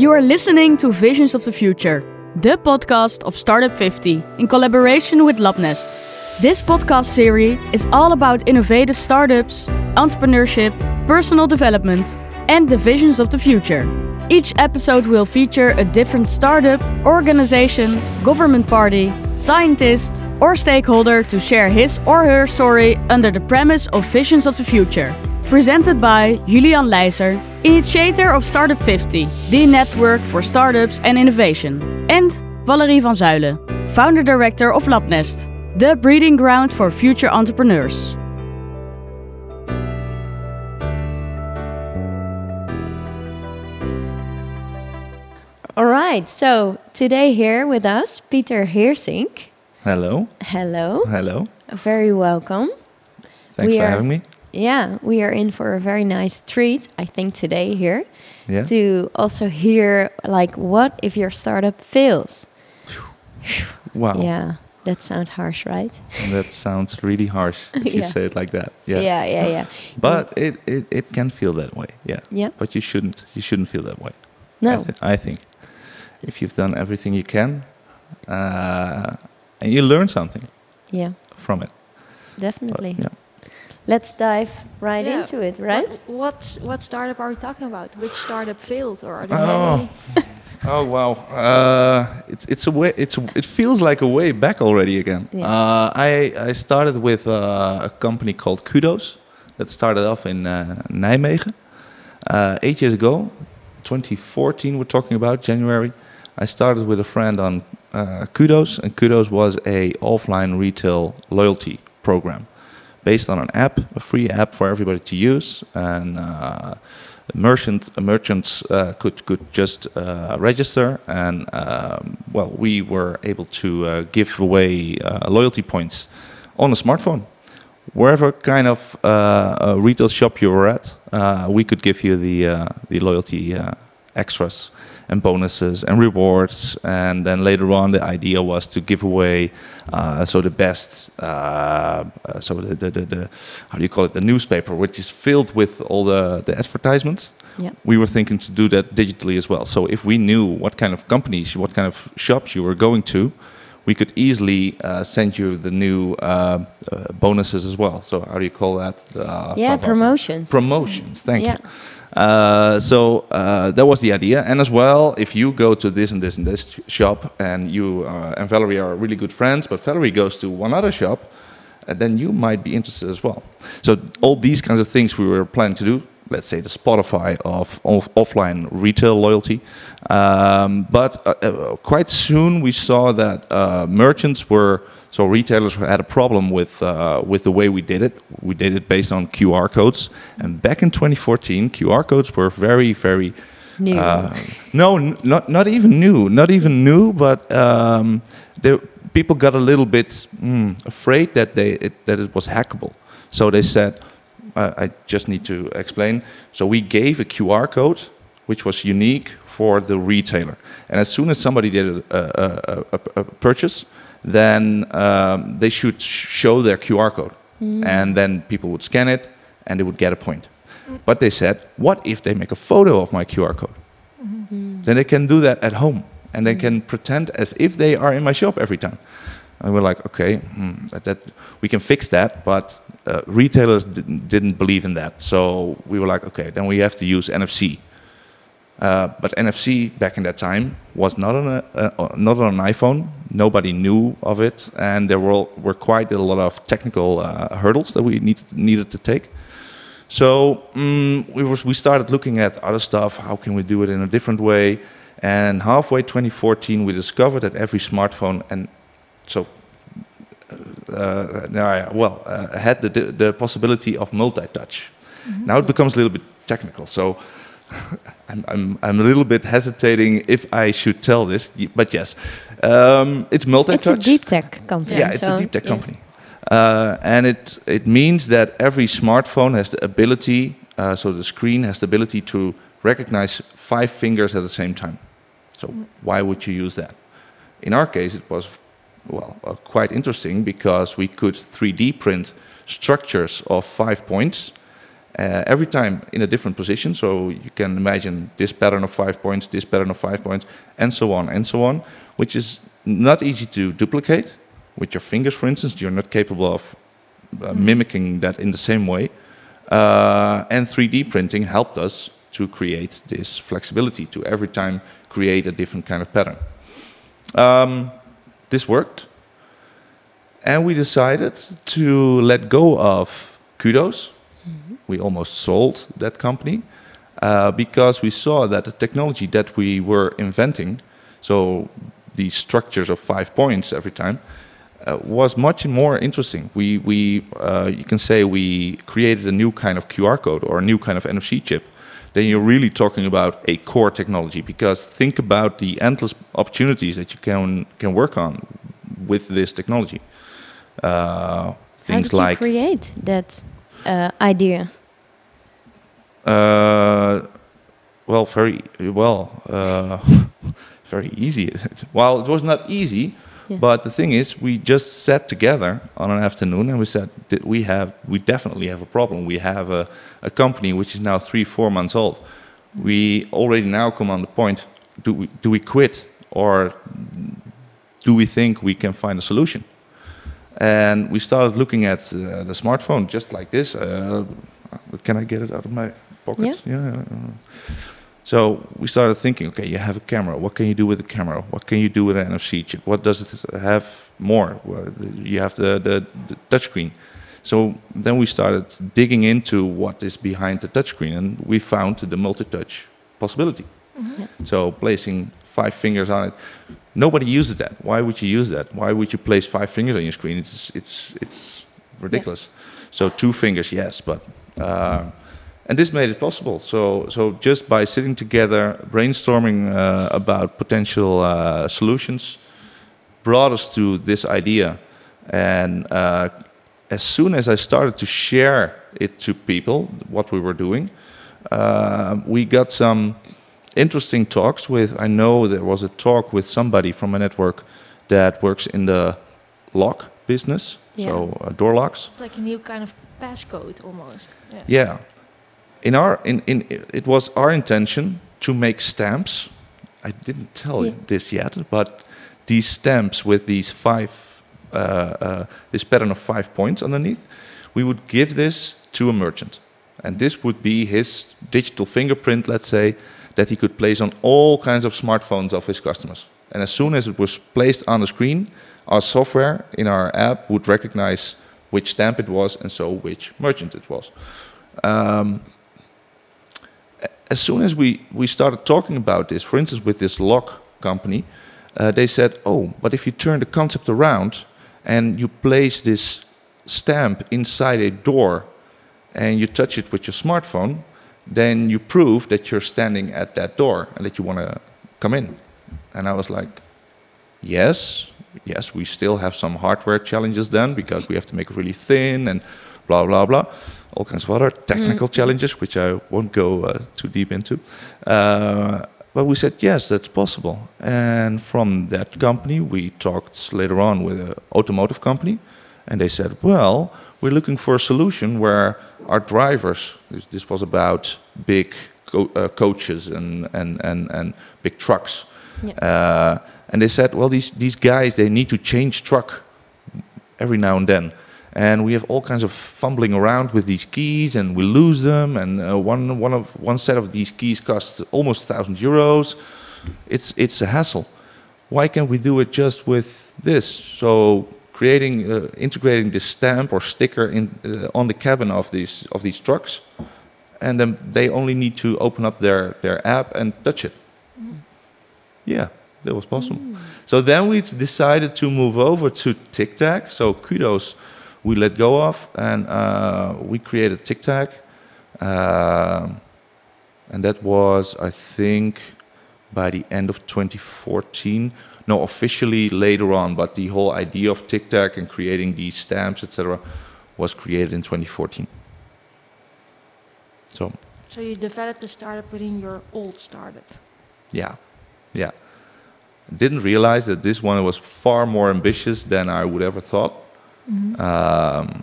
You are listening to Visions of the Future, the podcast of Startup 50 in collaboration with Labnest. This podcast series is all about innovative startups, entrepreneurship, personal development, and the visions of the future. Each episode will feature a different startup, organization, government party, scientist, or stakeholder to share his or her story under the premise of Visions of the Future. Presented by Julian Leijser, initiator of Startup 50, the network for startups and innovation, and Valerie van Zuijlen, founder director of Labnest, the breeding ground for future entrepreneurs. All right, so today here with us, Pieter Heersink. Hello. Hello, Hello. very welcome. Thanks We for are- having me. Yeah, we are in for a very nice treat, I think, today here Yeah. to also hear like what if your startup fails. Wow. Yeah, that sounds harsh, right? That sounds really harsh if you say it like that. Yeah. yeah, yeah. yeah. But it, it, it can feel that way. Yeah. Yeah. But you shouldn't you shouldn't feel that way. I, No. I think if you've done everything you can uh, and you learn something Yeah, from it. But, definitely. yeah. Let's dive right Yeah. into it, right? What, what what startup are we talking about? Which startup failed, or are there Oh. Oh wow! Uh, it's it's a way. It's it feels like a way back already again. Yeah. Uh, I I started with uh, a company called Kuddo's that started off in uh, Nijmegen uh, eight years ago, 2014. We're talking about January. I started with a friend on uh, Kuddo's, and Kuddo's was a offline retail loyalty program based on an app, a free app for everybody to use, and uh, uh, merchants uh, could could just uh, register, and um, well, we were able to uh, give away uh, loyalty points on a smartphone. Wherever kind of retail shop you were at, we could give you the the loyalty extras and bonuses and rewards. And then later on, the idea was to give away uh, so the best, uh, so the, the, the, the how do you call it, the newspaper, which is filled with all the, the advertisements. Yeah. We were thinking to do that digitally as well. So if we knew what kind of companies, what kind of shops you were going to, we could easily uh, send you the new uh, uh, bonuses as well. So how do you call that? Uh, Yeah, promotions. Promotions. Thank Yeah. you. Uh, so uh, that was the idea, and as well, if you go to this and this and this shop, and you uh, and Valerie are really good friends, but Valerie goes to one other shop, uh, then you might be interested as well. So all these kinds of things we were planning to do. Let's say the Spotify of, of offline retail loyalty, um, but uh, uh, quite soon we saw that uh, merchants were so retailers had a problem with uh, with the way we did it. We did it based on QR codes, and back in 2014, QR codes were very very New. uh, no, n- not not even new, not even new, but um, the people got a little bit mm, afraid that they it, that it was hackable. So they said, I, I just need to explain. So we gave a QR code, which was unique for the retailer, and as soon as somebody did a, a, a, a, purchase, then um, they should show their QR code, and then people would scan it, and they would get a point. But they said, what if they make a photo of my QR code? Then they can do that at home and they can pretend as if they are in my shop every time. And we're like, okay, hmm, that, that we can fix that, but uh, retailers didn't, didn't believe in that. So we were like, okay, then we have to use NFC. Uh, but NFC back in that time was not on a uh, not on an iPhone. Nobody knew of it, and there were were quite a lot of technical uh, hurdles that we needed needed to take. So mm, we was we started looking at other stuff. How can we do it in a different way? And halfway 2014, we discovered that every smartphone and so uh, well uh, had the, the possibility of multi-touch. Now it becomes a little bit technical. So I'm, I'm, I'm a little bit hesitating if I should tell this, but yes, um, it's it's multi-touch. It's a deep tech company. Yeah, it's so- a deep tech yeah. company. Uh, and it, it means that every smartphone has the ability, uh, so the screen has the ability to recognize five fingers at the same time. So why would you use that? In our case, it was well uh, quite interesting because we could 3D print structures of five points, uh, every time in a different position. So you can imagine this pattern of five points, this pattern of five points, and so on and so on, which is not easy to duplicate with your fingers, for instance. You're not capable of uh, mimicking that in the same way. Uh, and 3D printing helped us to create this flexibility to every time create a different kind of pattern. Um, this worked. And we decided to let go of Kuddo's. We almost sold that company uh, because we saw that the technology that we were inventing, so these structures of five points every time, uh, was much more interesting. We, we uh, you can say we created a new kind of QR code or a new kind of NFC chip. Then you're really talking about a core technology because think about the endless opportunities that you can can work on with this technology. Uh, things How did like you create that uh, idea? Uh, well, very well, uh, very easy. well, it was not easy, Yeah. but the thing is, we just sat together on an afternoon and we said that we have, we definitely have a problem. We have a, a company which is now three, four months old. We already now come on the point: do we do we quit or do we think we can find a solution? And we started looking at uh, the smartphone just like this. Uh, can I get it out of my pocket? Yeah. yeah. Yeah. So we started thinking, okay, you have a camera. What can you do with the camera? What can you do with an NFC chip? What does it have more? Well, you have the, the, the touchscreen. So then we started digging into what is behind the touchscreen, and we found the multi-touch possibility. So placing five fingers on it. Nobody uses that. Why would you use that? Why would you place five fingers on your screen? It's it's it's ridiculous. So two fingers, yes, but uh, and this made it possible. So so just by sitting together, brainstorming uh, about potential uh, solutions, brought us to this idea, and uh, as soon as I started to share it to people, what we were doing, uh, we got some interesting talks with. I know there was a talk with somebody from a network that works in the lock business, so uh, door locks. It's like a new kind of passcode almost. Yeah. Yeah. In our in, in it was our intention to make stamps. I didn't tell you Yeah. this yet, but these stamps with these five uh, uh, this pattern of five points underneath, we would give this to a merchant, and this would be his digital fingerprint, let's say, that he could place on all kinds of smartphones of his customers. And as soon as it was placed on the screen, our software in our app would recognize which stamp it was and so which merchant it was. Um, as soon as we, we started talking about this, for instance, with this lock company, uh, they said, oh, but if you turn the concept around and you place this stamp inside a door and you touch it with your smartphone, then you prove that you're standing at that door and that you want to come in. And I was like, yes, yes, we still have some hardware challenges then because we have to make it really thin and blah, blah, blah. All kinds of other technical challenges, which I won't go uh, too deep into. Uh, but we said, yes, that's possible. And from that company, we talked later on with an automotive company. And they said, well, we're looking for a solution where our drivers, this, was about big co- uh, coaches and, and, and, and big trucks. Uh, and they said, well, these, these guys, they need to change truck every now and then. And we have all kinds of fumbling around with these keys, and we lose them. And uh, one, one, of, one set of these keys costs almost 1,000 euros. It's, it's a hassle. Why can't we do it just with this? So creating, uh, integrating this stamp or sticker in, uh, on the cabin of these, of these trucks, and then they only need to open up their, their app and touch it. Yeah, that was possible. So then we decided to move over to TicTag. So Kuddo's, we let go of, and uh, we created TicTag, um, and that was, I think, by the end of 2014. No, officially later on, but the whole idea of TicTag and creating these stamps, etc., was created in 2014. So So you developed the startup within your old startup. Yeah, yeah. Didn't realize that this one was far more ambitious than I would ever thought. Um,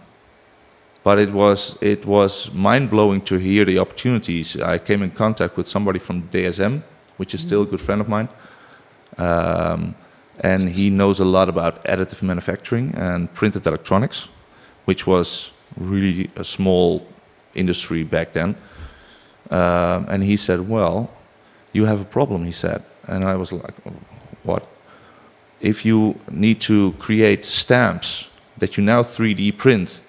but it was it was mind blowing to hear the opportunities. I came in contact with somebody from DSM, which is still a good friend of mine, um, and he knows a lot about additive manufacturing and printed electronics, which was really a small industry back then. Um, and he said, "Well, you have a problem," he said, and I was like, "What?" If you need to create stamps that you now 3D print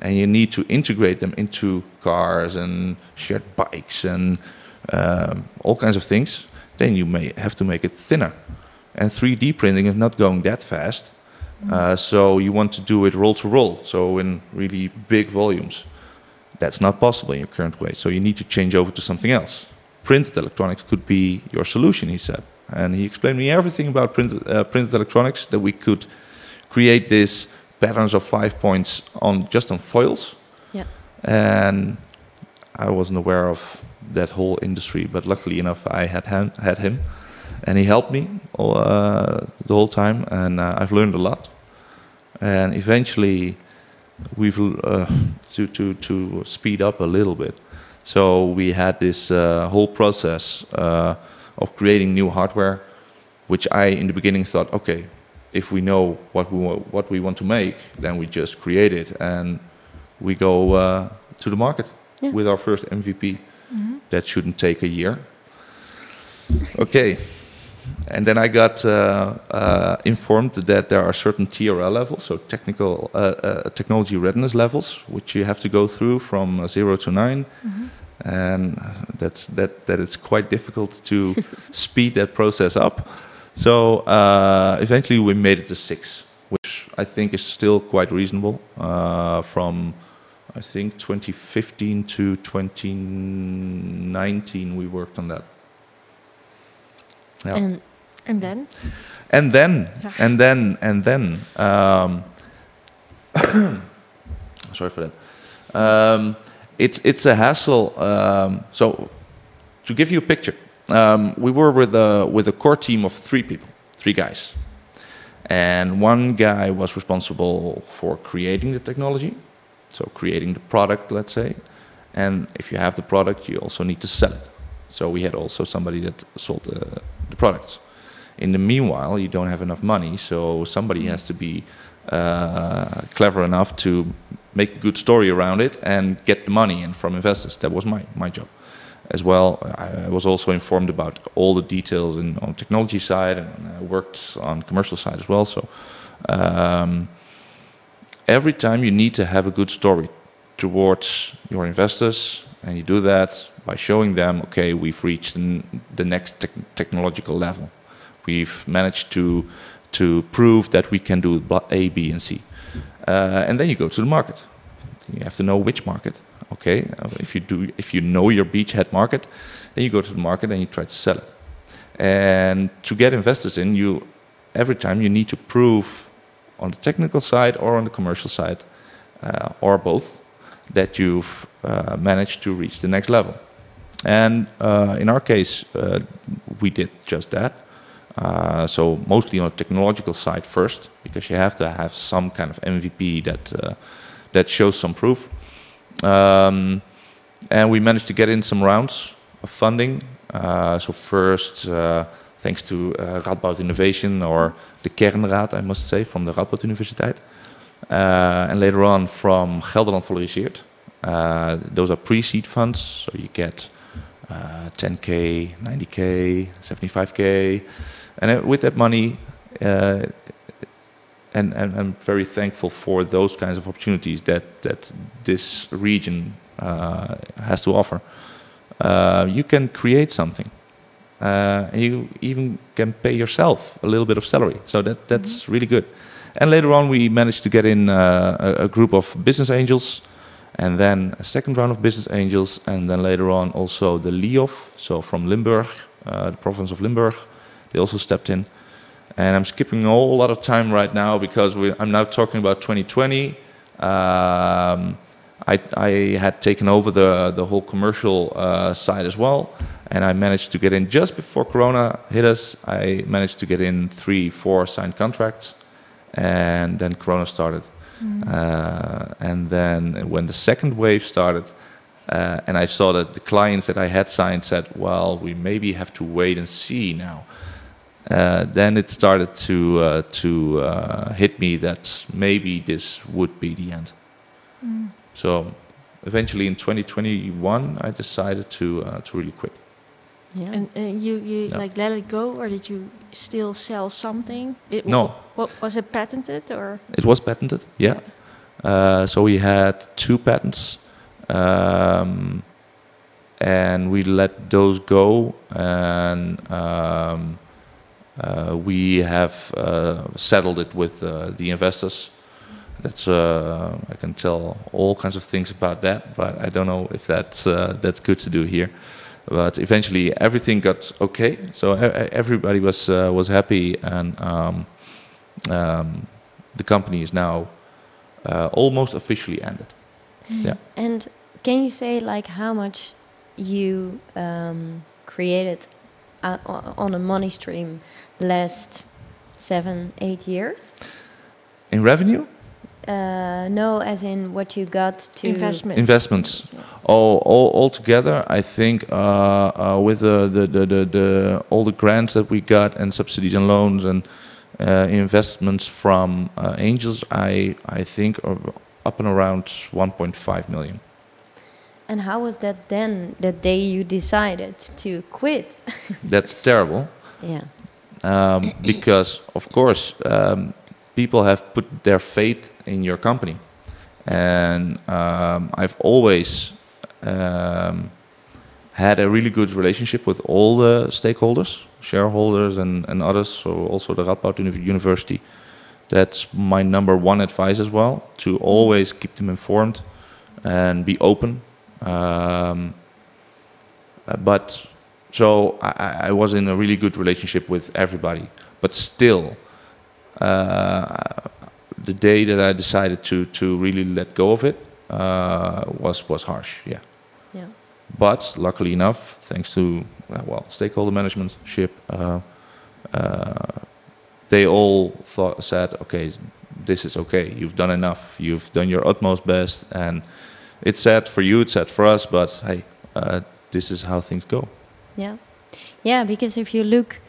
and you need to integrate them into cars and shared bikes and um, all kinds of things, then you may have to make it thinner. And 3D printing is not going that fast, uh, so you want to do it roll to roll, so in really big volumes. That's not possible in your current way, so you need to change over to something else. Printed electronics could be your solution, he said. And he explained me everything about printed, uh, printed electronics that we could create this patterns of five points on just on foils. Yeah. And I wasn't aware of that whole industry, but luckily enough, I had him, had him, and he helped me all, uh, the whole time, and uh, I've learned a lot. And eventually, we've uh, to to to speed up a little bit. So we had this uh, whole process uh, of creating new hardware, which I in the beginning thought, okay, if we know what we wa- what we want to make, then we just create it and we go uh, to the market Yeah. with our first MVP. That shouldn't take a year. Okay. And then I got uh, uh, informed that there are certain TRL levels, so technical uh, uh, technology readiness levels, which you have to go through from zero to 9 and that's that that it's quite difficult to speed that process up. So uh, eventually we made it to six, which I think is still quite reasonable. Uh, from I think 2015 to 2019, we worked on that. Yeah. And And then? And then, and then, and then, um, sorry for that. Um, it's it's a hassle. Um, so, to give you a picture, um, we were with a with a core team of three people, three guys, and one guy was responsible for creating the technology, so creating the product, let's say, and if you have the product, you also need to sell it. So we had also somebody that sold the, the products. In the meanwhile, you don't have enough money, so somebody has to be uh, clever enough to make a good story around it and get the money in from investors. That was my, my job. As well, I was also informed about all the details in, on technology side, and I worked on commercial side as well. So um, every time you need to have a good story towards your investors, and you do that by showing them, okay, we've reached the, next tech- technological level. We've managed to to prove that we can do A, B, and C, uh, and then you go to the market. You have to know which market. Okay, Uh, if you do, if you know your beachhead market, then you go to the market and you try to sell it. And to get investors in, you every time you need to prove on the technical side or on the commercial side, uh, or both, that you've uh, managed to reach the next level. And uh, in our case, uh, we did just that. Uh, so mostly on the technological side first, because you have to have some kind of MVP that that shows some proof. Um, and we managed to get in some rounds of funding. Uh, so first, uh, thanks to uh, Radboud Innovation or the Kernraad, I must say, from the Radboud Universiteit. Uh, and later on from Gelderland Valoriseert. Uh, those are pre-seed funds, so you get uh, 10k, 90k, 75k, and uh, with that money, and, and I'm very thankful for those kinds of opportunities that that this region uh, has to offer. Uh, you can create something. Uh, you even can pay yourself a little bit of salary, so that that's really good. And later on, we managed to get in uh, a, a group of business angels, and then a second round of business angels, and then later on also the LIOF, so from Limburg, uh, the province of Limburg, they also stepped in. And I'm skipping a whole lot of time right now because we, I'm now talking about 2020. Um, I, I had taken over the, the whole commercial uh, side as well, and I managed to get in just before Corona hit us. I managed to get in three, four signed contracts, and then Corona started. Uh, and then when the second wave started, uh, and I saw that the clients that I had signed said, "Well, we maybe have to wait and see now." Uh, then it started to uh, to uh, hit me that maybe this would be the end. So eventually, in 2021, I decided to uh, to really quit. Yeah. And, and you, you Yeah. like let it go, or did you still sell something? It, No. What was it patented or? It was patented, yeah. Uh, so we had two patents, um, and we let those go, and um, we have uh, settled it with uh, the investors. That's uh, I can tell all kinds of things about that, but I don't know if that's uh, that's good to do here. But eventually, everything got okay. So everybody was uh, was happy, and um, um, the company is now uh, almost officially ended. Yeah. And can you say like how much you um, created uh, on a money stream last seven, eight years? In revenue, Uh, no, as in what you got to Investment. investments, all, all, all together, I think uh, uh, with the, the, the, the, the all the grants that we got and subsidies and loans and uh, investments from uh, angels, I I think are up and around 1.5 million. And how was that then? The day you decided to quit? That's terrible. yeah. um, because of course um, people have put their faith in your company and um, i've always um, had a really good relationship with all the stakeholders shareholders and, and others so also the radboud university that's my number one advice as well to always keep them informed and be open um, but so I, I- I was in a really good relationship with everybody. But still, uh, the day that I decided to to really let go of it uh, was was harsh. Yeah. Yeah. But luckily enough, thanks to uh, well stakeholder management, ship, uh, uh, they all thought said, okay, this is okay. You've done enough. You've done your utmost best, and it's sad for you. It's sad for us. But hey, uh, this is how things go. Yeah, yeah. Because if you look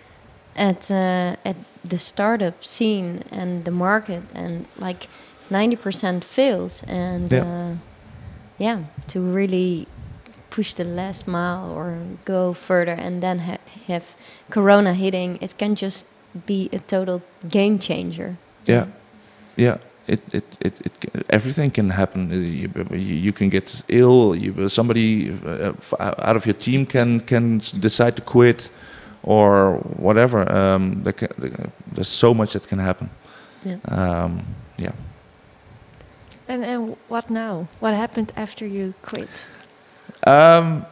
at uh, at the startup scene and the market, and like ninety percent fails, and Yeah. uh, yeah, to really push the last mile or go further, and then ha- have Corona hitting, it can just be a total game changer. Yeah, yeah. It, it, it, it everything can happen. Uh, You, you can get ill. You, somebody uh, out of your team can can decide to quit, or whatever. Um, there ca- there- there's so much that can happen. Yeah. Um, yeah. And and what now? What happened after you quit? Um,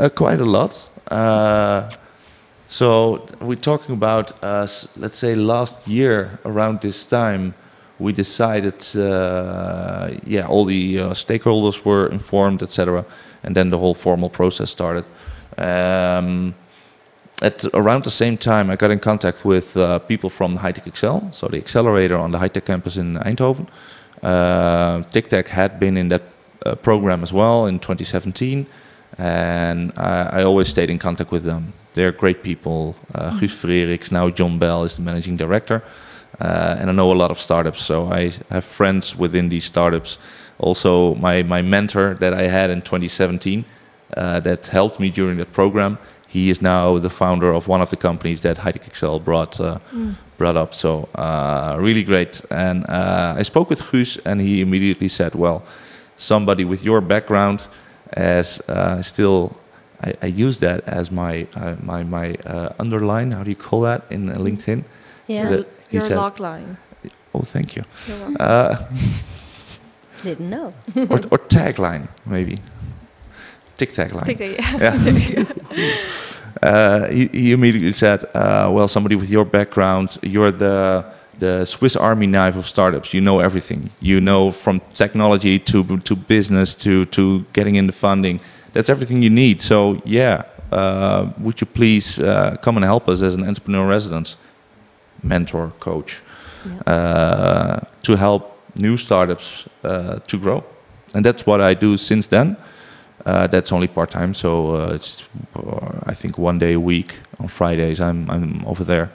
uh, quite a lot. Uh, so we're talking about, uh, let's say, last year around this time, we decided, uh, yeah, all the uh, stakeholders were informed, etc., and then the whole formal process started. Um, at around the same time, I got in contact with uh, people from HighTechXL, so the accelerator on the High Tech campus in Eindhoven. Uh, TicTag had been in that uh, program as well in 2017, and I, I always stayed in contact with them. They're great people. Uh, Guus Frericks, now John Bell is the managing director, uh, and I know a lot of startups, so I have friends within these startups. Also, my, my mentor that I had in 2017 uh, that helped me during that program, he is now the founder of one of the companies that HighTechXL brought uh, brought up. So uh, really great. And uh, I spoke with Guus, and he immediately said, "Well, somebody with your background, as uh, still." I, I use that as my uh, my my uh, underline. How do you call that in uh, LinkedIn? Yeah, The- he Your said- log line. Oh, thank you. You're. Uh, didn't know. or, or tagline, maybe. Tic tac line. Take the- Yeah. uh, he, he immediately said, uh, "Well, somebody with your background, you're the the Swiss Army knife of startups. You know everything. You know from technology to to business to to getting in the funding. That's everything you need. So yeah, uh, would you please uh, come and help us as an entrepreneur residence, mentor, coach, Yeah. uh, to help new startups uh, to grow, and that's what I do since then. Uh, that's only part time, so uh, it's uh, I think one day a week on Fridays. I'm I'm over there,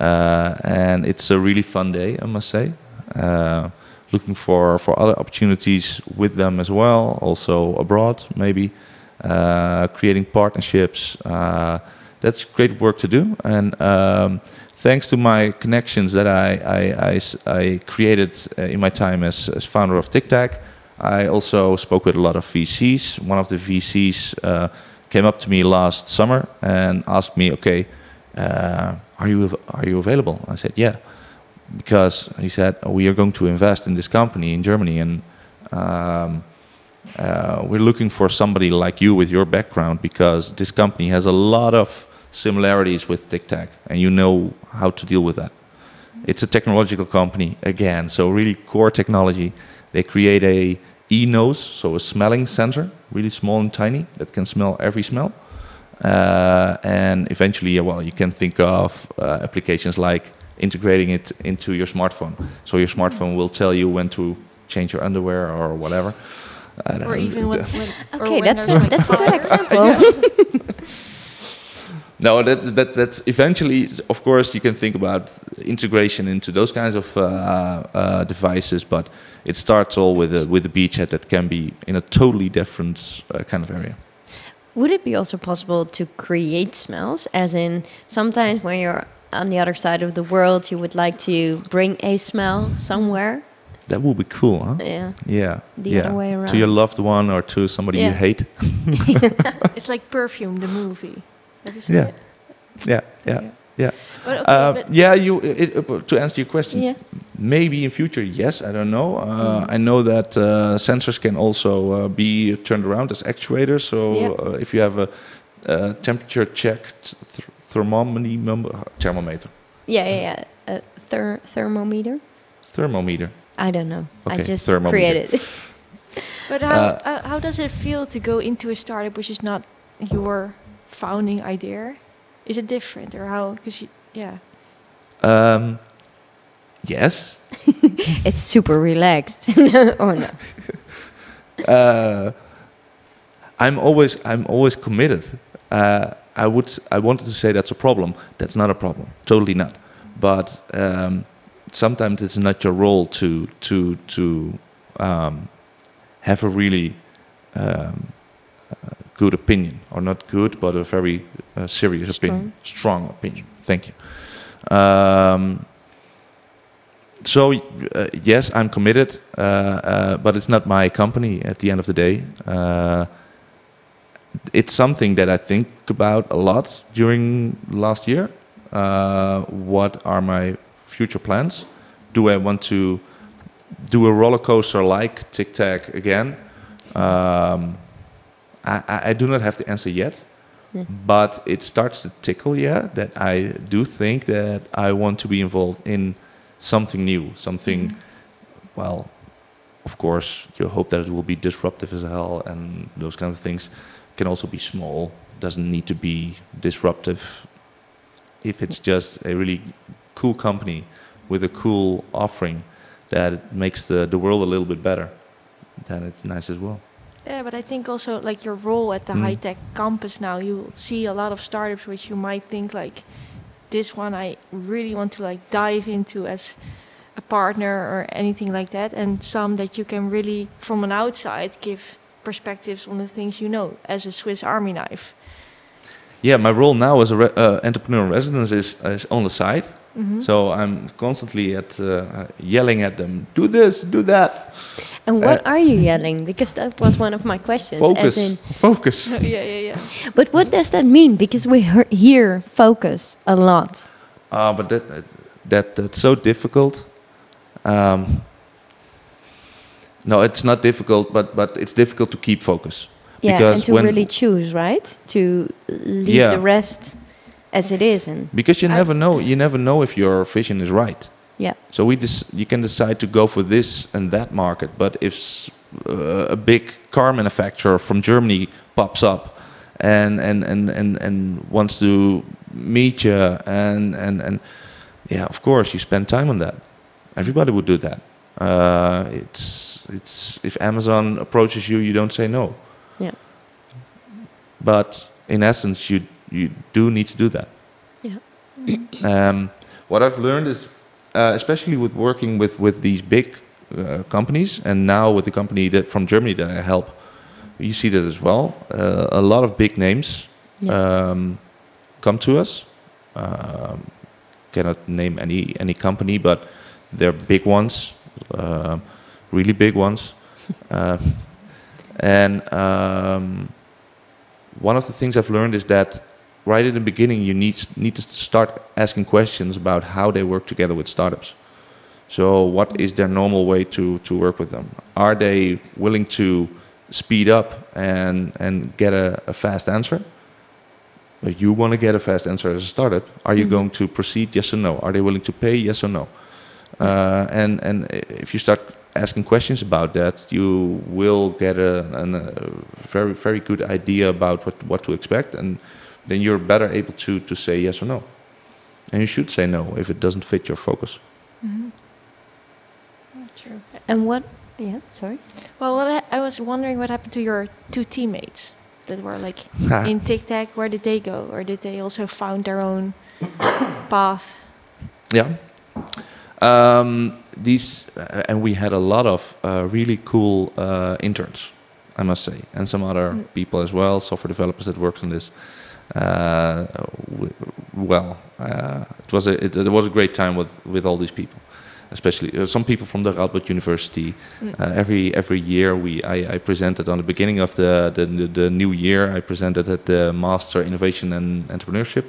uh, and it's a really fun day, I must say. Uh, looking for for other opportunities with them as well, also abroad maybe, uh, creating partnerships. Uh, that's great work to do, and um, thanks to my connections that I I created uh, in my time as, as founder of TicTag. I also spoke with a lot of VCs. One of the VCs uh, came up to me last summer and asked me, "Okay, uh, are you are you available?" I said, "Yeah," because he said we are going to invest in this company in Germany, and um, uh, we're looking for somebody like you with your background because this company has a lot of similarities with TicTag, and you know how to deal with that. It's a technological company again, so really core technology. They create a e-nose, so a smelling sensor, really small and tiny that can smell every smell. Uh, and eventually, well, you can think of uh, applications like integrating it into your smartphone. So your smartphone will tell you when to change your underwear or whatever. I don't Or know. even when, when or Okay, when that's a, that's a good fire. example. No, that, that that's eventually, of course, you can think about integration into those kinds of uh, uh, devices, but it starts all with a with a beachhead that can be in a totally different uh, kind of area. Would it be also possible to create smells? As in, sometimes when you're on the other side of the world, you would like to bring a smell somewhere. That would be cool, huh? Yeah. Yeah, The yeah. other way around. To your loved one or to somebody you hate. It's like Perfume, the movie. Have you seen Yeah. it? Yeah, yeah, yeah. But okay, Uh, yeah, you. It, uh, to answer your question, Yeah. maybe in future, yes. I don't know. Uh, Mhm. I know that uh, sensors can also uh, be turned around as actuators. So Yeah. uh, if you have a, uh temperature checked th- thermometer, thermometer, Yeah, yeah, yeah. A ther- thermometer? thermometer. I don't know. I just created. But how Uh, uh, how does it feel to go into a startup which is not your founding idea? Is it different or how? Because yeah, Um, yes. it's super relaxed. or no? uh, I'm always I'm always committed. Uh, I would I wanted to say that's a problem. That's not a problem. Totally not. But um, sometimes it's not your role to to to um, have a really um, uh, good opinion, or not good, but a very uh, serious opinion, strong opinion. Thank you. Um, so uh, yes, I'm committed, uh, uh, but it's not my company at the end of the day. Uh, it's something that I think about a lot during last year. Uh, what are my future plans? Do I want to do a roller coaster like TicTag again? Um, I, I- do not have the answer yet, Yeah. but it starts to tickle. Yeah, that I do think that I want to be involved in something new, something. Hmm. Well, of course, you hope that it will be disruptive as hell, and those kinds of things can also be small. Doesn't need to be disruptive. If it's just a really cool company with a cool offering that makes the, the world a little bit better, then it's nice as well. Yeah. But I think also like your role at the Mm. high tech campus now, you see a lot of startups which you might think like, this one I really want to like dive into as a partner or anything like that, and some that you can really from an outside give perspectives on the things you know as a Swiss Army knife. Yeah, my role now as a re- uh, entrepreneur in residence is, is on the side. Mhm. So I'm constantly at uh, yelling at them, do this, do that. And what Uh, are you yelling? Because that was one of my questions. Focus, As in, focus. yeah, yeah, yeah. but what does that mean? Because we hear, hear focus a lot. Uh, but that, that that's so difficult. Um, no, it's not difficult, but but it's difficult to keep focus. Yeah, and Because to when- really choose, right? To leave Yeah. the rest as it is. And Because you I- never know, you never know if your vision is right. yeah, So we dis- you can decide to go for this and that market, but if s- uh, a big car manufacturer from Germany pops up and and and and, and wants to meet you and and and yeah, of course you spend time on that. Everybody would do that. Uh, it's it's if Amazon approaches you, you don't say no. Yeah. But in essence, you you do need to do that. Yeah. Um, what I've learned is, uh, especially with working with with these big uh, companies, and now with the company that from Germany that I help, you see that as well. Uh, a lot of big names Yeah. um, come to us. Um, cannot name any any company, but they're big ones, uh, really big ones. uh, and um, one of the things I've learned is that right in the beginning you need need to start asking questions about how they work together with startups. So what is their normal way to to work with them? Are they willing to speed up and and get a, a fast answer? But you want to get a fast answer as a startup. Are you Mhm. going to proceed? Yes or no. Are they willing to pay? Yes or no. Uh, and and if you start asking questions about that, you will get a, an, a very very good idea about what what to expect, and then you're better able to to say yes or no. And you should say no if it doesn't fit your focus. True. And what? Yeah. Sorry. Well, what I, I was wondering what happened to your two teammates that were like in TicTag. Where did they go, or did they also found their own path? Yeah. Um, these uh, and we had a lot of uh, really cool uh, interns, I must say, and some other Mm. people as well, software developers that worked on this. Uh, well, uh, it was a it, it was a great time with with all these people, especially uh, some people from the Radboud University. Mm. Uh, every every year we I, I presented on the beginning of the, the the new year. I presented at the Master Innovation and Entrepreneurship.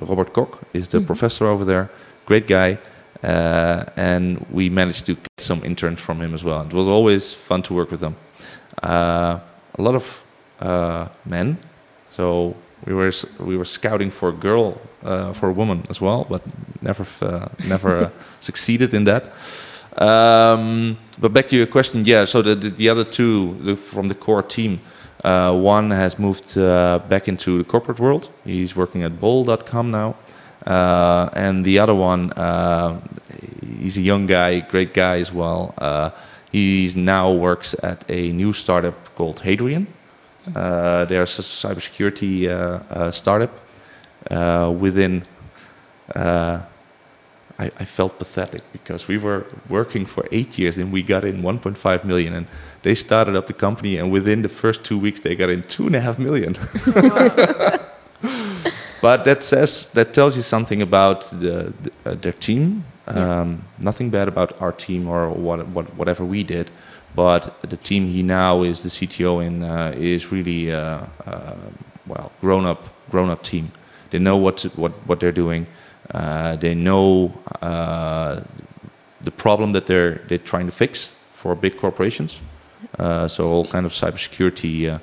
Robert Kok is the Mhm. professor over there. Great guy. Uh, and we managed to get some interns from him as well. It was always fun to work with them. Uh, a lot of uh, men, so we were we were scouting for a girl, uh, for a woman as well, but never uh, never uh, succeeded in that. Um, but back to your question, yeah. So the the, the other two the, from the core team, uh, one has moved uh, back into the corporate world. He's working at Bol.com now. Uh, and the other one, uh, he's a young guy, great guy as well. Uh, he now works at a new startup called Hadrian. Uh, they're a cybersecurity uh, uh, startup uh, within. Uh, I, I felt pathetic because we were working for eight years and we got in 1.5 million, and they started up the company, and within the first two weeks they got in two and a half million. but that says that tells you something about the, the, uh, their team. Yeah. Um, Nothing bad about our team or what, what, whatever we did, but the team he now is the CTO in uh, is really uh, uh, well grown up grown up team. They know what to, what what they're doing. Uh, they know uh, the problem that they're they're trying to fix for big corporations. Uh, so all kind of cybersecurity. Uh,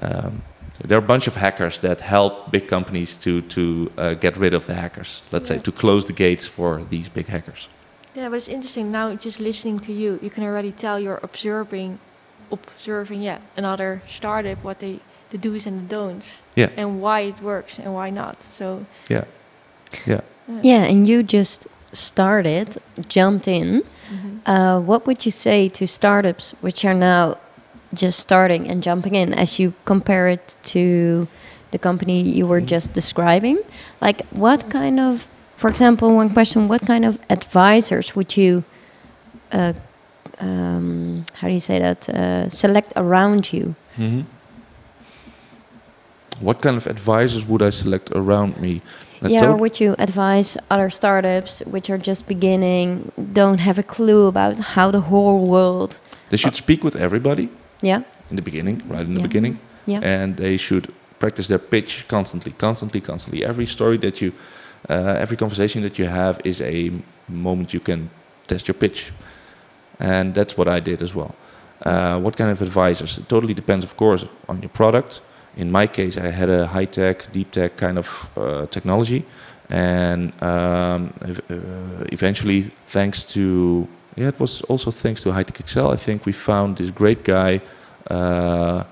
um, there are a bunch of hackers that help big companies to to uh, get rid of the hackers. Let's say to close the gates for these big hackers. Yeah, but it's interesting now. Just listening to you, you can already tell you're observing, observing, yeah, another startup what they the do's and the don'ts, Yeah. and why it works and why not. So Yeah, yeah. Yeah, and you just started, jumped in. mhm. Uh, what would you say to startups which are now just starting and jumping in as you compare it to the company you were just describing? Like, what kind of, for example, one question, what kind of advisors would you, uh, um, how do you say that, uh, select around you? hmm What kind of advisors would I select around me? I yeah, or would you advise other startups which are just beginning, don't have a clue about how the whole world, they should speak with everybody yeah, in the beginning, right in the Yeah. beginning, yeah, and they should practice their pitch constantly, constantly, constantly. Every story that you, uh, every conversation that you have is a moment you can test your pitch, and that's what I did as well. Uh, what kind of advisors? It totally depends, of course, on your product. In my case, I had a high tech, deep tech kind of uh, technology, and um, uh, eventually, thanks to yeah, it was also thanks to HighTechXL. I think we found this great guy. Uh,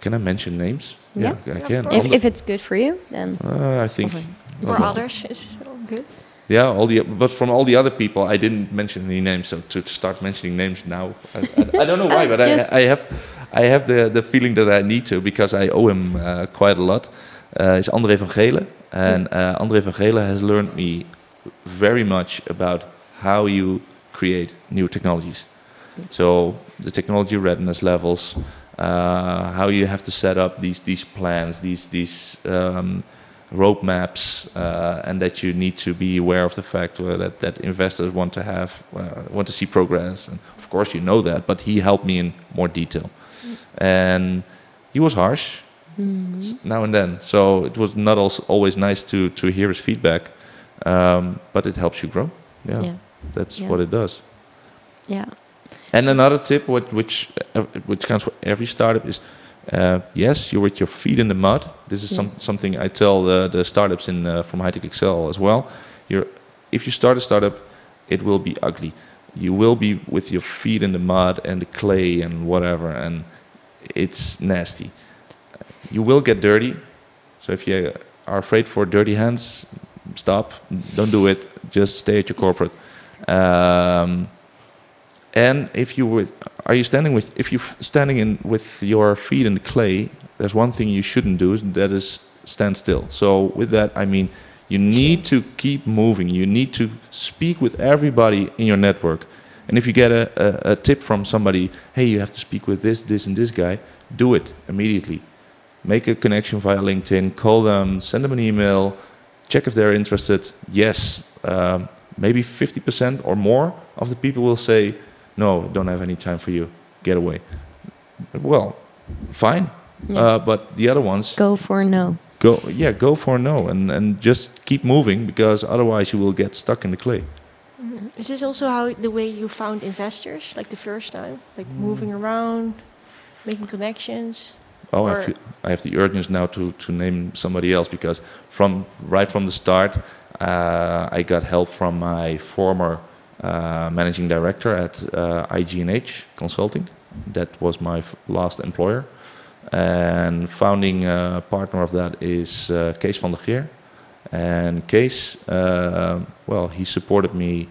can I mention names? Yeah. I Yeah, of can. if, if it's good for you, then Uh, I think Okay. Or well, others is all good. yeah, all the but from all the other people, I didn't mention any names. So to start mentioning names now, I, I, I don't know why, but I, I have I have the the feeling that I need to because I owe him uh, quite a lot. Uh, is André van Gelen, and uh, André van Gelen has learned me very much about how you create new technologies. So the technology readiness levels, uh, how you have to set up these these plans, these these um, roadmaps, uh, and that you need to be aware of the fact uh, that that investors want to have uh, want to see progress. And of course, you know that, but he helped me in more detail, and he was harsh s- now and then. So it was not also always nice to to hear his feedback, um, but it helps you grow. Yeah, Yeah. that's Yeah. what it does. Yeah. And another tip, what, which uh, which counts for every startup, is uh, yes, you're with your feet in the mud. This is Yeah. some, something I tell the, the startups in uh, from HighTechXL as well. You're, if you start a startup, it will be ugly. You will be with your feet in the mud and the clay and whatever, and it's nasty. You will get dirty. So if you are afraid for dirty hands, stop. Don't do it. Just stay at your corporate. Um, and if you with, are you standing with if you're standing in with your feet in the clay, there's one thing you shouldn't do, that is stand still. So with that, I mean you need to keep moving. You need to speak with everybody in your network. And if you get a, a, a tip from somebody, hey, you have to speak with this, this, and this guy, do it immediately. Make a connection via LinkedIn, call them, send them an email, check if they're interested. Yes, um, maybe 50% or more of the people will say, no, don't have any time for you, get away. Well, fine. Yeah. Uh, but the other ones, Go for no. go, yeah, go for no and, and just keep moving because otherwise you will get stuck in the clay. Is this also how the way you found investors, like the first time, like moving around, making connections? Oh, I, feel, I have the urgency now to, to name somebody else because from right from the start, uh, I got help from my former managing director at uh, IGNH Consulting. That was my f- last employer. And founding uh, partner of that is uh, Kees van der Geer. And uh, well, he supported me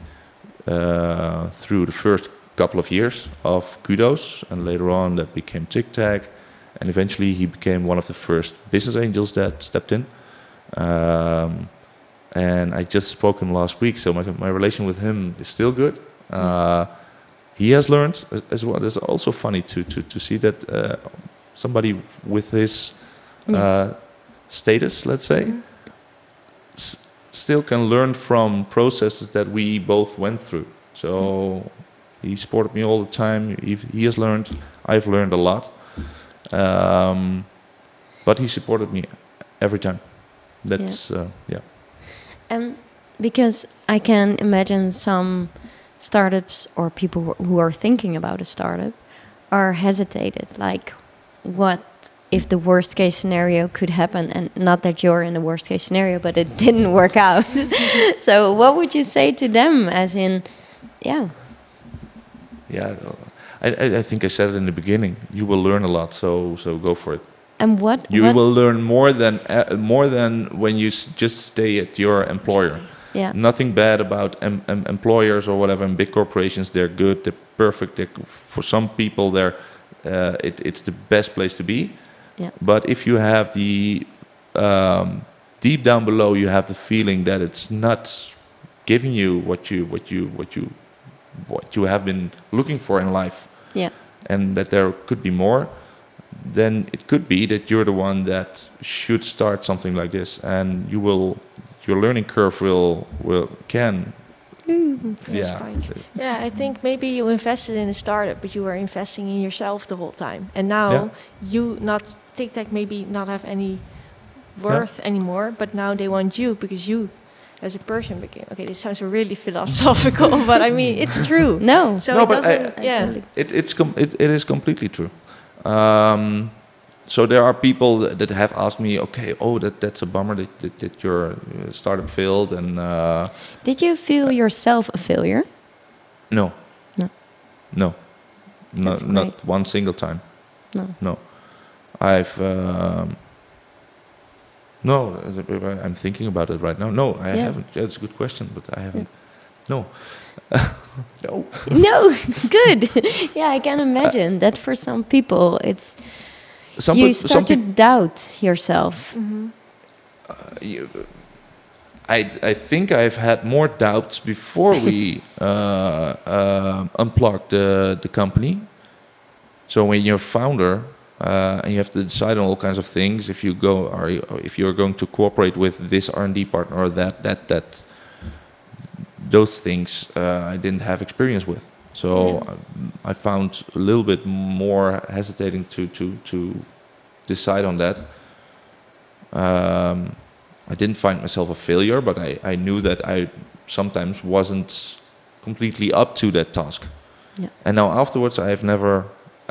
uh, through the first couple of years of Kuddo's, and later on that became TicTag, and eventually he became one of the first business angels that stepped in. Um, and I just spoke him last week, so my, my relation with him is still good. Uh, he has learned as well. It's also funny to to to see that uh, somebody with his uh, status, let's say, s- still can learn from processes that we both went through. So he supported me all the time. He, he has learned. I've learned a lot. Um, but he supported me every time. That's uh, yeah. Um, because I can imagine some startups or people who- are thinking about a startup are hesitated. Like, what if the worst case scenario could happen? And not that you're in the worst case scenario, but it didn't work out. so, what would you say to them? As in, yeah, Yeah, I, I- I think I said it in the beginning. You will learn a lot, so so go for it. And what? You what will learn more than uh, more than when you s- just stay at your employer. yeah, Nothing bad about em- em- employers or whatever. In big corporations, they're good. They're perfect. They're, for some people, they're uh, it, it's the best place to be. Yeah. But if you have the um, deep down below, you have the feeling that it's not giving you what you what you what you what you have been looking for in life yeah, and that there could be more, then it could be that you're the one that should start something like this, and you will, your learning curve will will can, Yes, yeah, spike. Yeah, I think maybe you invested in a startup, but you were investing in yourself the whole time, and now Yeah. you not TicTag maybe not have any worth anymore, but now they want you because you, as a person, became okay. This sounds really philosophical, but I mean it's true. no, So No, it but I- doesn't. I yeah. totally- it, it's com- it, it is completely true. Um, so there are people that, have asked me, okay, oh, that that's a bummer that that, that your uh, startup failed, and uh, Did you feel yourself a failure? no, No. no, no, not one single time. No. No, I've um, No, I'm thinking about it right now. No, I Yeah. haven't. That's a good question, but I haven't. No. no. no, good. yeah, I can imagine that for some people, it's Some, you peop- start some to peop- doubt yourself. you- I, I think I've had more doubts before we uh, uh, unplugged the, the company. So when you're founder uh, and you have to decide on all kinds of things, if you go or you- if you're going to cooperate with this R&D partner or that that that, those things uh, I didn't have experience with. So um, I found a little bit more hesitating to to to decide on that. Um, I didn't find myself a failure, but I, I knew that I sometimes wasn't completely up to that task. Yeah. And now afterwards, I have never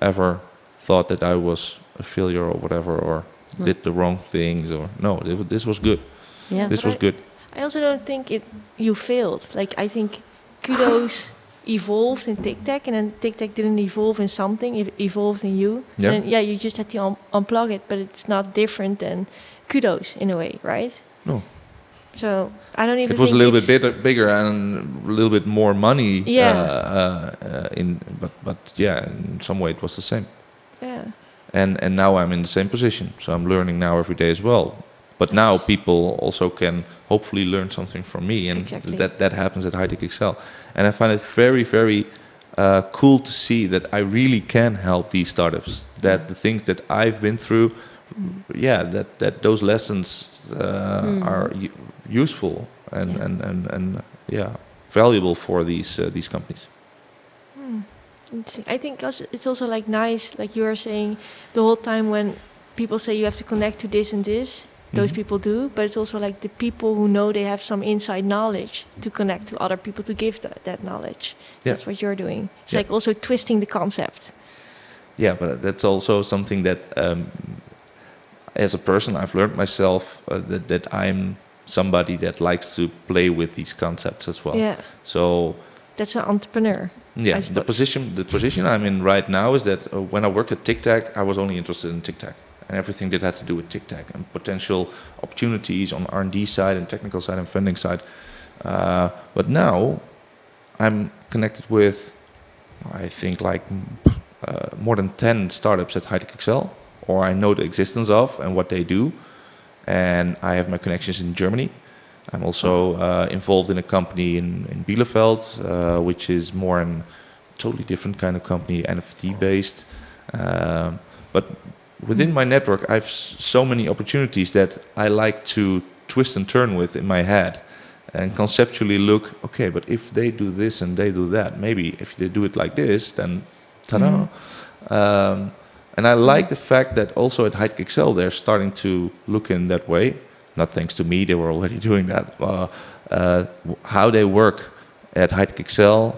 ever thought that I was a failure or whatever, or No. did the wrong things, or no, this was good. Yeah. This But was I- good. I also don't think it you failed. Like I think Kuddo's evolved in TicTag, and then TicTag didn't evolve in something; it evolved in you. Yeah. And yeah, you just had to un- unplug it, but it's not different than Kuddo's in a way, right? No. So I don't even. It was a little bit bigger, bigger and a little bit more money. Yeah. Uh, uh, uh, in but but yeah, in some way it was the same. Yeah. and and now I'm in the same position. So I'm learning now every day as well. But now people also can hopefully learn something from me, and Exactly. that that happens at HighTechXL. And I find it very very uh, cool to see that I really can help these startups. That the things that I've been through, yeah, that that those lessons uh, Mm. are useful and Yeah. and and and yeah valuable for these uh, these companies. Hmm. I think it's also like nice, like you are saying, the whole time when people say you have to connect to this and this, those Mhm. people do. But it's also like the people who know they have some inside knowledge to connect to other people to give that, that knowledge. Yeah. That's what you're doing. It's Yeah. like also twisting the concept. Yeah, but that's also something that, um, as a person, I've learned myself uh, that, that I'm somebody that likes to play with these concepts as well. Yeah, So that's an entrepreneur. yeah, the position the position I'm in right now is that uh, when I worked at TicTag, I was only interested in TicTag and everything that had to do with TicTag and potential opportunities on R&D side and technical side and funding side. Uh, but now I'm connected with, I think, like uh, more than 10 startups at HighTechXL, or I know the existence of and what they do. And I have my connections in Germany. I'm also uh, involved in a company in, in Bielefeld, uh, which is more an totally different kind of company, NFT based. Um, but within my network, I have so many opportunities that I like to twist and turn with in my head and conceptually look, okay, but if they do this and they do that, maybe if they do it like this, then ta-da. Um, and I like the fact that also at HighTechXL, they're starting to look in that way. Not thanks to me, they were already doing that. Uh, uh, how they work at HighTechXL,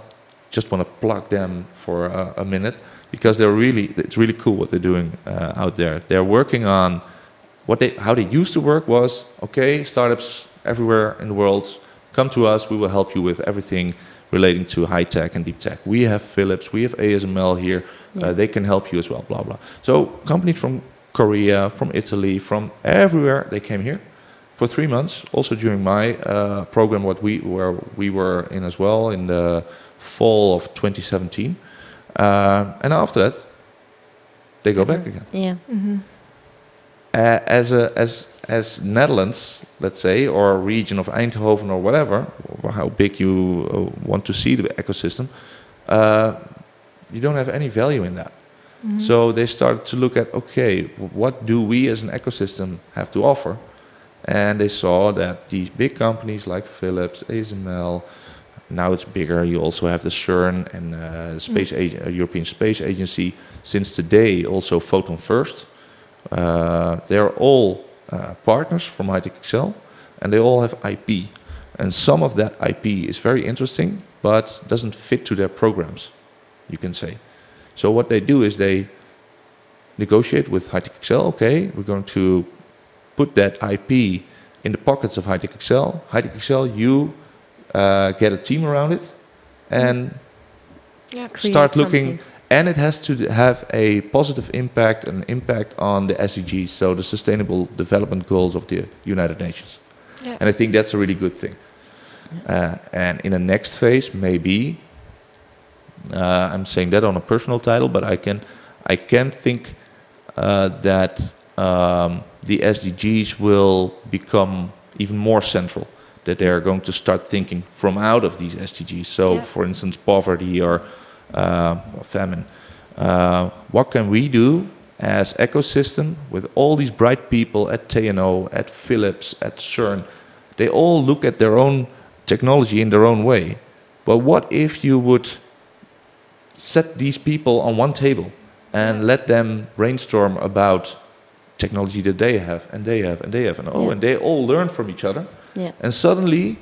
just want to plug them for a, a minute because they're really, it's really cool what they're doing uh, out there. They're working on what they, how they used to work was, okay, startups everywhere in the world, come to us, we will help you with everything relating to high tech and deep tech. We have Philips, we have ASML here, Yeah. uh, they can help you as well, blah, blah. So companies from Korea, from Italy, from everywhere, they came here for three months. Also during my uh, program, what we where we were in as well in the fall of 2017, uh, and after that, they go back again. Yeah. hmm Uh, as a as as Netherlands, let's say, or a region of Eindhoven or whatever, or how big you uh, want to see the ecosystem, uh, you don't have any value in that. So they started to look at okay, what do we as an ecosystem have to offer? And they saw that these big companies like Philips, ASML, now it's bigger. You also have the CERN and uh, Space Ag- uh, European Space Agency. Since today, also Photon First. Uh, they're all uh, partners from HighTechXL, and they all have IP. And some of that IP is very interesting, but doesn't fit to their programs, you can say. So what they do is they negotiate with HighTechXL. Okay, we're going to put that IP in the pockets of HighTechXL. Hightech Excel, you uh, get a team around it, and Create start looking something. and it has to have a positive impact, an impact on the SDGs, so the Sustainable Development Goals of the United Nations. Yeah. And I think that's a really good thing. Uh, and in the next phase, maybe uh, I'm saying that on a personal title, but I can I can think uh, that um, the SDGs will become even more central. That they are going to start thinking from out of these SDGs. So, Yeah. for instance, poverty or, uh, famine. Uh, what can we do as ecosystem with all these bright people at TNO, at Philips, at CERN? They all look at their own technology in their own way. But what if you would set these people on one table and let them brainstorm about technology that they have and they have and they have and oh Yeah. and they all learn from each other Yeah. and suddenly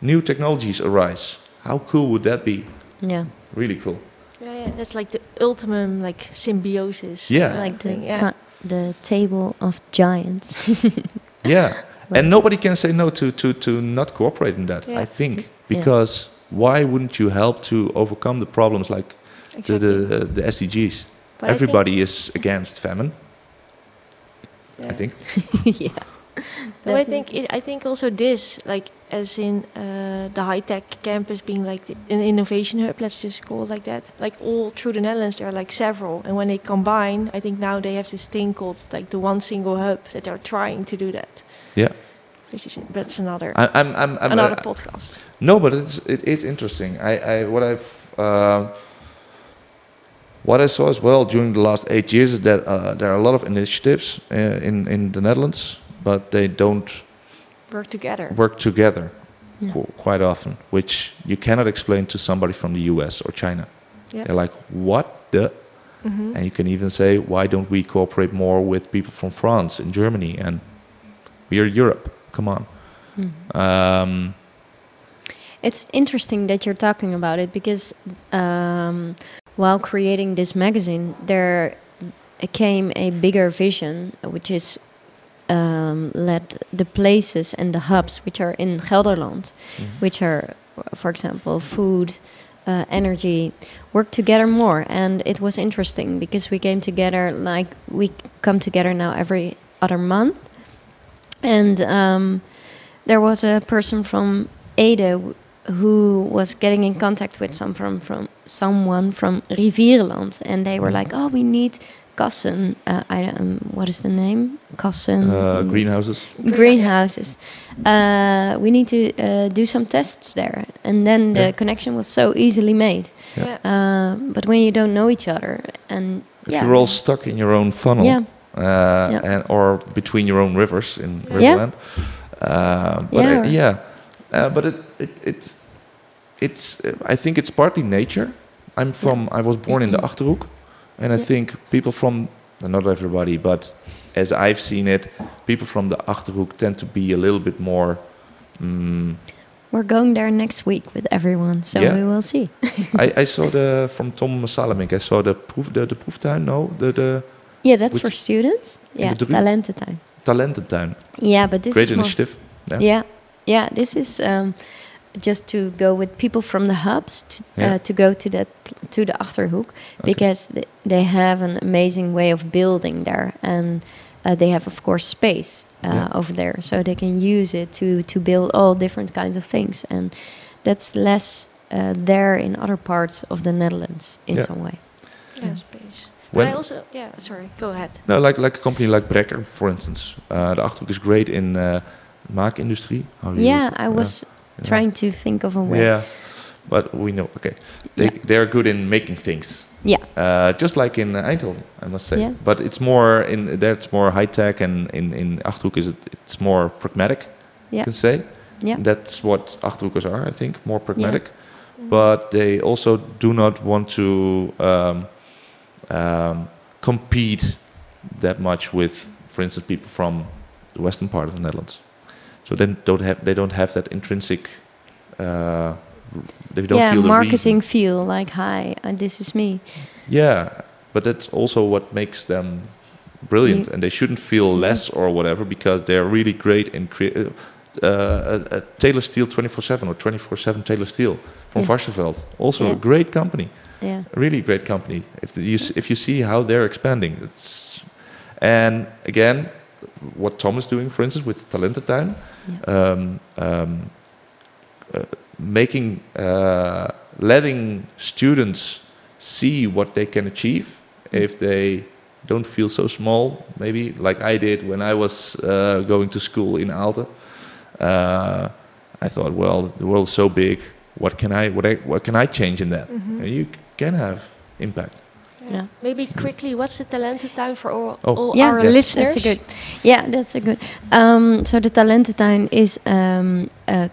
new technologies arise how cool would that be Yeah. really cool Yeah, yeah, that's like the ultimate like symbiosis. Yeah. uh, Like the yeah. ta- the table of giants. yeah Like- and nobody can say no to to to not cooperate in that Yeah. i think because why wouldn't you help to overcome the problems like exactly. the, the the sdgs But everybody is against famine yeah. i think yeah. But I think it, I think also this, like as in uh, the high tech campus being like the, an innovation hub, let's just call it like that. Like all through the Netherlands, there are like several, and when they combine, I think now they have this thing called like the one single hub that they're trying to do that. Yeah. Which is that's another I, i'm i'm, I'm another uh, podcast. No, but it's it is interesting. I, I what I've uh, what I saw as well during the last eight years is that uh, there are a lot of initiatives uh, in in the Netherlands, but they don't Work together. work together Yeah. qu- quite often, which you cannot explain to somebody from the U.S. or China. Yeah. They're like, "What the?" Mhm. And you can even say, "Why don't we cooperate more with people from France and Germany?" And we are Europe. Come on. Mhm. Um, It's interesting that you're talking about it because um, while creating this magazine, there came a bigger vision, which is um, let the places and the hubs which are in Gelderland, which are, for example, food, uh, energy, work together more. And it was interesting because we came together like we come together now every other month, and um, there was a person from Ede who was getting in contact with some from, from someone from Rivierland, and they were like, "Oh, we need Kassen. Uh, I um, what is the name? Kassen uh, greenhouses. greenhouses. Uh, we need to uh, do some tests there, and then the Yeah. connection was so easily made. Yeah. Yeah. Uh, but when you don't know each other, and If yeah, you're all stuck in your own funnel, yeah, uh, Yeah. and or between your own rivers in Yeah. Riverland. Uh, but Yeah. I- yeah, uh, but it it, it it's uh, I think it's partly nature. I'm from I was born in the Mhm. Achterhoek, and I Yeah. think people from not everybody, but as I've seen it, people from the Achterhoek tend to be a little bit more. Mm, we're going there next week with everyone, so Yeah. we will see. I, I saw the from Tom Salemink. I saw the proof the, the proeftuin. No, the the Yeah, that's for students. Yeah, talententuin. talententuin. Yeah, but this Great is more initiative. Yeah. Yeah, yeah. This is um, just to go with people from the hubs to, Yeah. uh, to go to that to the Achterhoek because th- they have an amazing way of building there, and uh, they have of course space uh, Yeah. over there, so they can use it to to build all different kinds of things, and that's less uh, there in other parts of the Netherlands in Yeah. some way. Yeah, space. When- But I also, yeah, sorry, go ahead. No, like like a company like Brekker, for instance. Uh, the Achterhoek is great in uh, maakindustrie. How do you- Yeah, I uh, was yeah. Trying to think of a way. Yeah, but we know. Okay, they they are good in making things. Yeah. Uh, just like in uh, Eindhoven, I must say. Yeah. But it's more in that's more high tech, and in in Achterhoek is it, it's more pragmatic. You Yeah. can say. Yeah. That's what Achterhoekers are, I think, more pragmatic. Yeah. But they also do not want to um, um, compete that much with, for instance, people from the western part of the Netherlands. So they don't have they don't have that intrinsic. Uh, they don't yeah, feel the marketing reason. feel like hi, uh, this is me. Yeah, but that's also what makes them brilliant, You- and they shouldn't feel less or whatever because they're really great in crea- uh, uh, uh, Tailorsteel 24/7 or 24/7 Tailorsteel from Yeah. Also Yeah. a great company. Yeah. really great company. If the, you if you see how they're expanding, it's and again, what Tom is doing, for instance, with Talententuin, um, um, uh, making uh, letting students see what they can achieve if they don't feel so small, maybe like I did when I was uh, going to school in Aalten. Uh, I thought, well, the world's so big. What can I what I, what can I change in that? Mhm. And you can have impact. Yeah. Maybe quickly, what's the Talententuin for all, Oh. all Yeah, our Yeah. listeners? That's a good. Yeah, that's a good. Um, so the Talententuin is um, a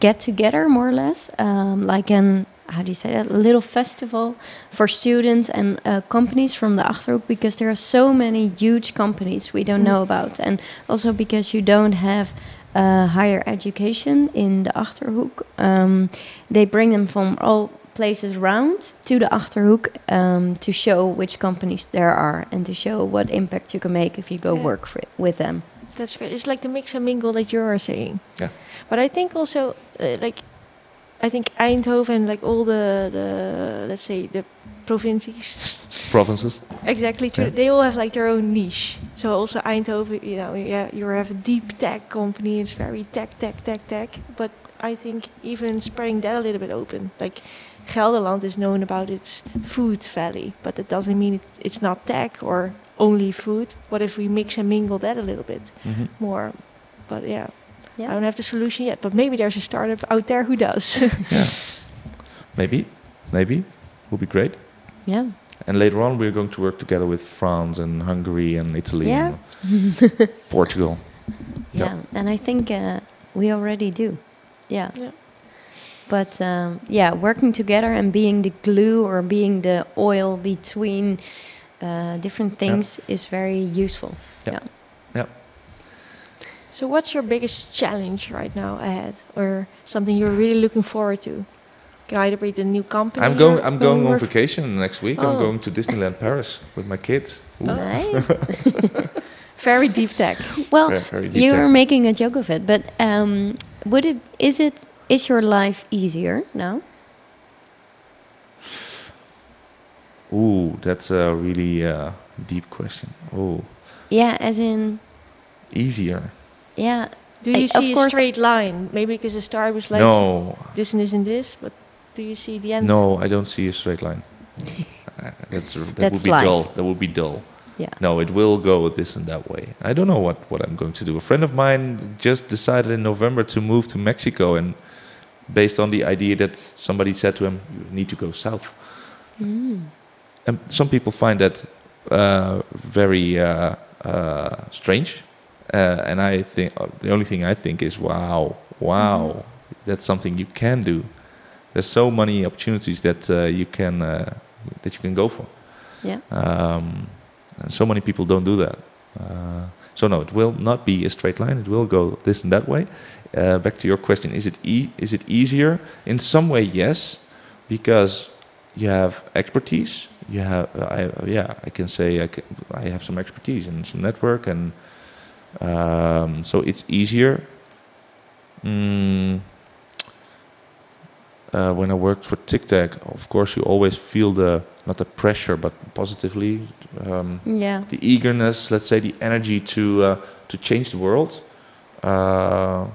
get together, more or less, um, like an how do you say that? A little festival for students and uh, companies from the Achterhoek because there are so many huge companies we don't Mm. know about, and also because you don't have uh, higher education in the Achterhoek, um, they bring them from all places around to the Achterhoek um, to show which companies there are and to show what impact you can make if you go Yeah. work for it, with them. That's great. It's like the mix and mingle that you are saying. Yeah. But I think also, uh, like, I think Eindhoven, like all the, the let's say, the provinces, Provinces. exactly, true, Yeah. they all have like their own niche. So also Eindhoven, you know, yeah, you have a deep tech company. It's very tech, tech, tech, tech. But I think even spreading that a little bit open, like Gelderland is known about its food valley, but that doesn't mean it, it's not tech or only food. What if we mix and mingle that a little bit hmm more? But yeah, I don't have the solution yet. But maybe there's a startup out there who does. Yeah. Maybe, maybe, would be great. Yeah. And later on, we're going to work together with France and Hungary and Italy Yeah. and Portugal. Yeah. And I think uh, we already do. Yeah. Yeah. But um, yeah, working together and being the glue or being the oil between uh, different things is very useful. Yeah. so, what's your biggest challenge right now ahead, or something you're really looking forward to? Can either be the new company. I'm going. I'm going on vacation next week. I'm Oh. going to Disneyland Paris with my kids. Ooh, Nice. Very deep tech. well, very, very deep you tech. are making a joke of it, but um, would it is it is your life easier now? Ooh, that's a really uh, deep question. Oh, Yeah, as in easier? yeah, Do I- you of see a course- straight line? Maybe because the star was like no, this and this and this, but do you see the end? no, I don't see a straight line. Uh, that's that That's would be life. dull. That would be dull. Yeah. No, it will go this and that way. I don't know what, what I'm going to do. A friend of mine just decided in November to move to Mexico, and based on the idea that somebody said to him, "You need to go south." Mm. And some people find that uh, very uh, uh, strange, uh, and I think uh, the only thing I think is, wow, wow, that's something you can do. There's so many opportunities that uh, you can uh, that you can go for. yeah. Um, and so many people don't do that. Uh, so no, it will not be a straight line. It will go this and that way. Uh, back to your question: Is it e- is it easier? In some way, yes, because you have expertise. You have, uh, I, yeah, I can say I, can, I have some expertise and some network, and um, so it's easier. Mm, uh, when I worked for TicTag, of course, you always feel the not the pressure, but positively um, Yeah. the eagerness, let's say, the energy to uh, to change the world. Uh,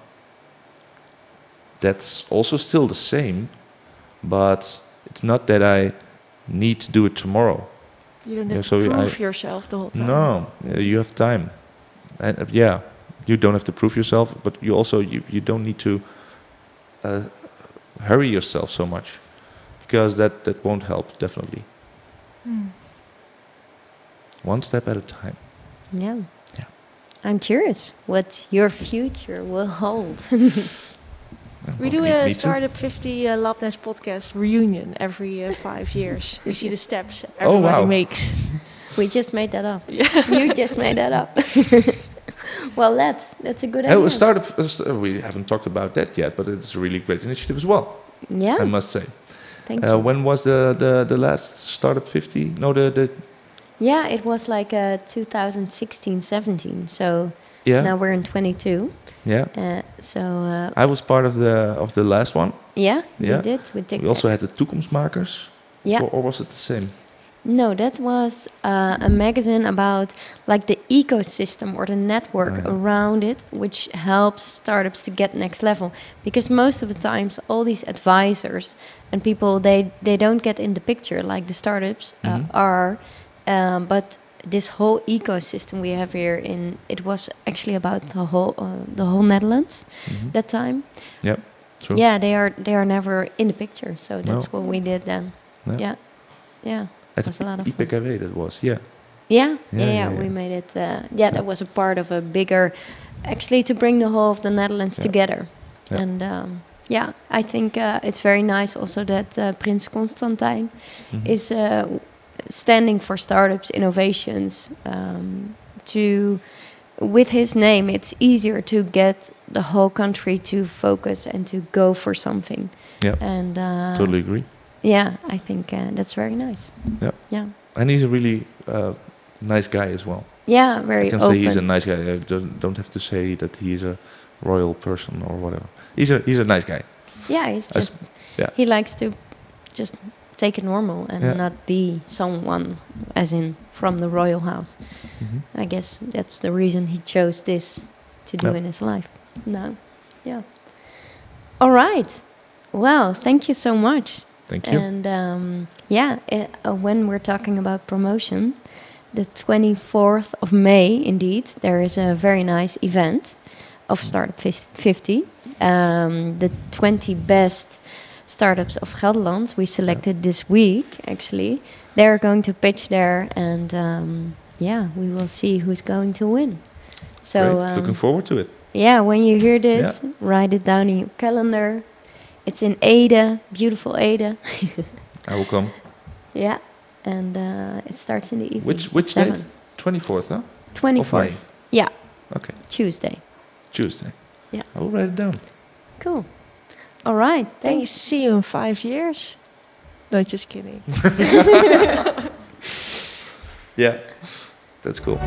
that's also still the same, but it's not that I need to do it tomorrow. You don't Yeah, have so to I- prove yourself the whole time. No, you have time, and uh, yeah, you don't have to prove yourself, but you also you, you don't need to uh, hurry yourself so much, because that that won't help definitely. Hmm. One step at a time. Yeah. Yeah. I'm curious what your future will hold. We Oh, do a. Startup 50 uh, Labnest podcast reunion every uh, five years. We see the steps everybody Oh, wow. makes. we just made that up. Yeah. you just made that up. well, that's that's a good Oh, idea. a startup. st- uh, we haven't talked about that yet, but it's a really great initiative as well. yeah. I must say. Thank Uh, you. when was the, the, the last startup 50? No, the, the Yeah, it was like uh, 2016, 17. So yeah, now we're in 22. yeah. Uh, so uh, I was part of the of the last one. yeah, Yeah. we did with We also had the Toekomstmakers. Yeah. Or, or was it the same? No, that was uh, a magazine about like the ecosystem or the network yeah. around it, which helps startups to get next level. Because most of the times, all these advisors and people they they don't get in the picture like the startups uh, Mhm. are, um, but this whole ecosystem we have here in it was actually about the whole uh, the whole Netherlands Mhm. that time. Yep. True. Yeah, they are they are never in the picture, so that's No. what we did then. Yeah. Yeah, yeah. At was a lot of fun. That was, yeah. Yeah, yeah, Yeah, yeah. yeah, We made it. Uh, yeah, that was a part of a bigger, actually, to bring the whole of the Netherlands together. Yeah. And um, yeah, I think uh, it's very nice also that uh, Prince Constantijn Mhm. is uh, standing for startups, innovations. Um, to with his name, it's easier to get the whole country to focus and to go for something. Yeah. And uh, Totally agree. yeah, I think uh, that's very nice. Yeah. Yeah. And he's a really uh, nice guy as well. Yeah, very I can open. say he's a nice guy. I don't, don't have to say that he's a royal person or whatever. He's a he's a nice guy. Yeah, he's just yeah. he likes to just take it normal and Yeah. not be someone as in from the royal house. Mhm. I guess that's the reason he chose this to do in his life. No. Yeah. All right. Well, thank you so much. Thank you. And um, yeah, uh, uh, when we're talking about promotion, the 24th of May, indeed, there is a very nice event of Startup Fis- 50. Um, the 20 best startups of Gelderland we selected this week, actually. They're going to pitch there, and um, yeah, we will see who's going to win. So, Great. um, Looking forward to it. yeah, when you hear this, write it down in your calendar. It's in Ede, beautiful Ede. I will come. Yeah, and uh, it starts in the evening. Which which date? Twenty fourth, huh? 24th. Yeah, Okay. Tuesday. Tuesday. Yeah. I will write it down. Cool. All right. Thanks. Thanks. See you in five years. No, just kidding. Yeah. That's cool.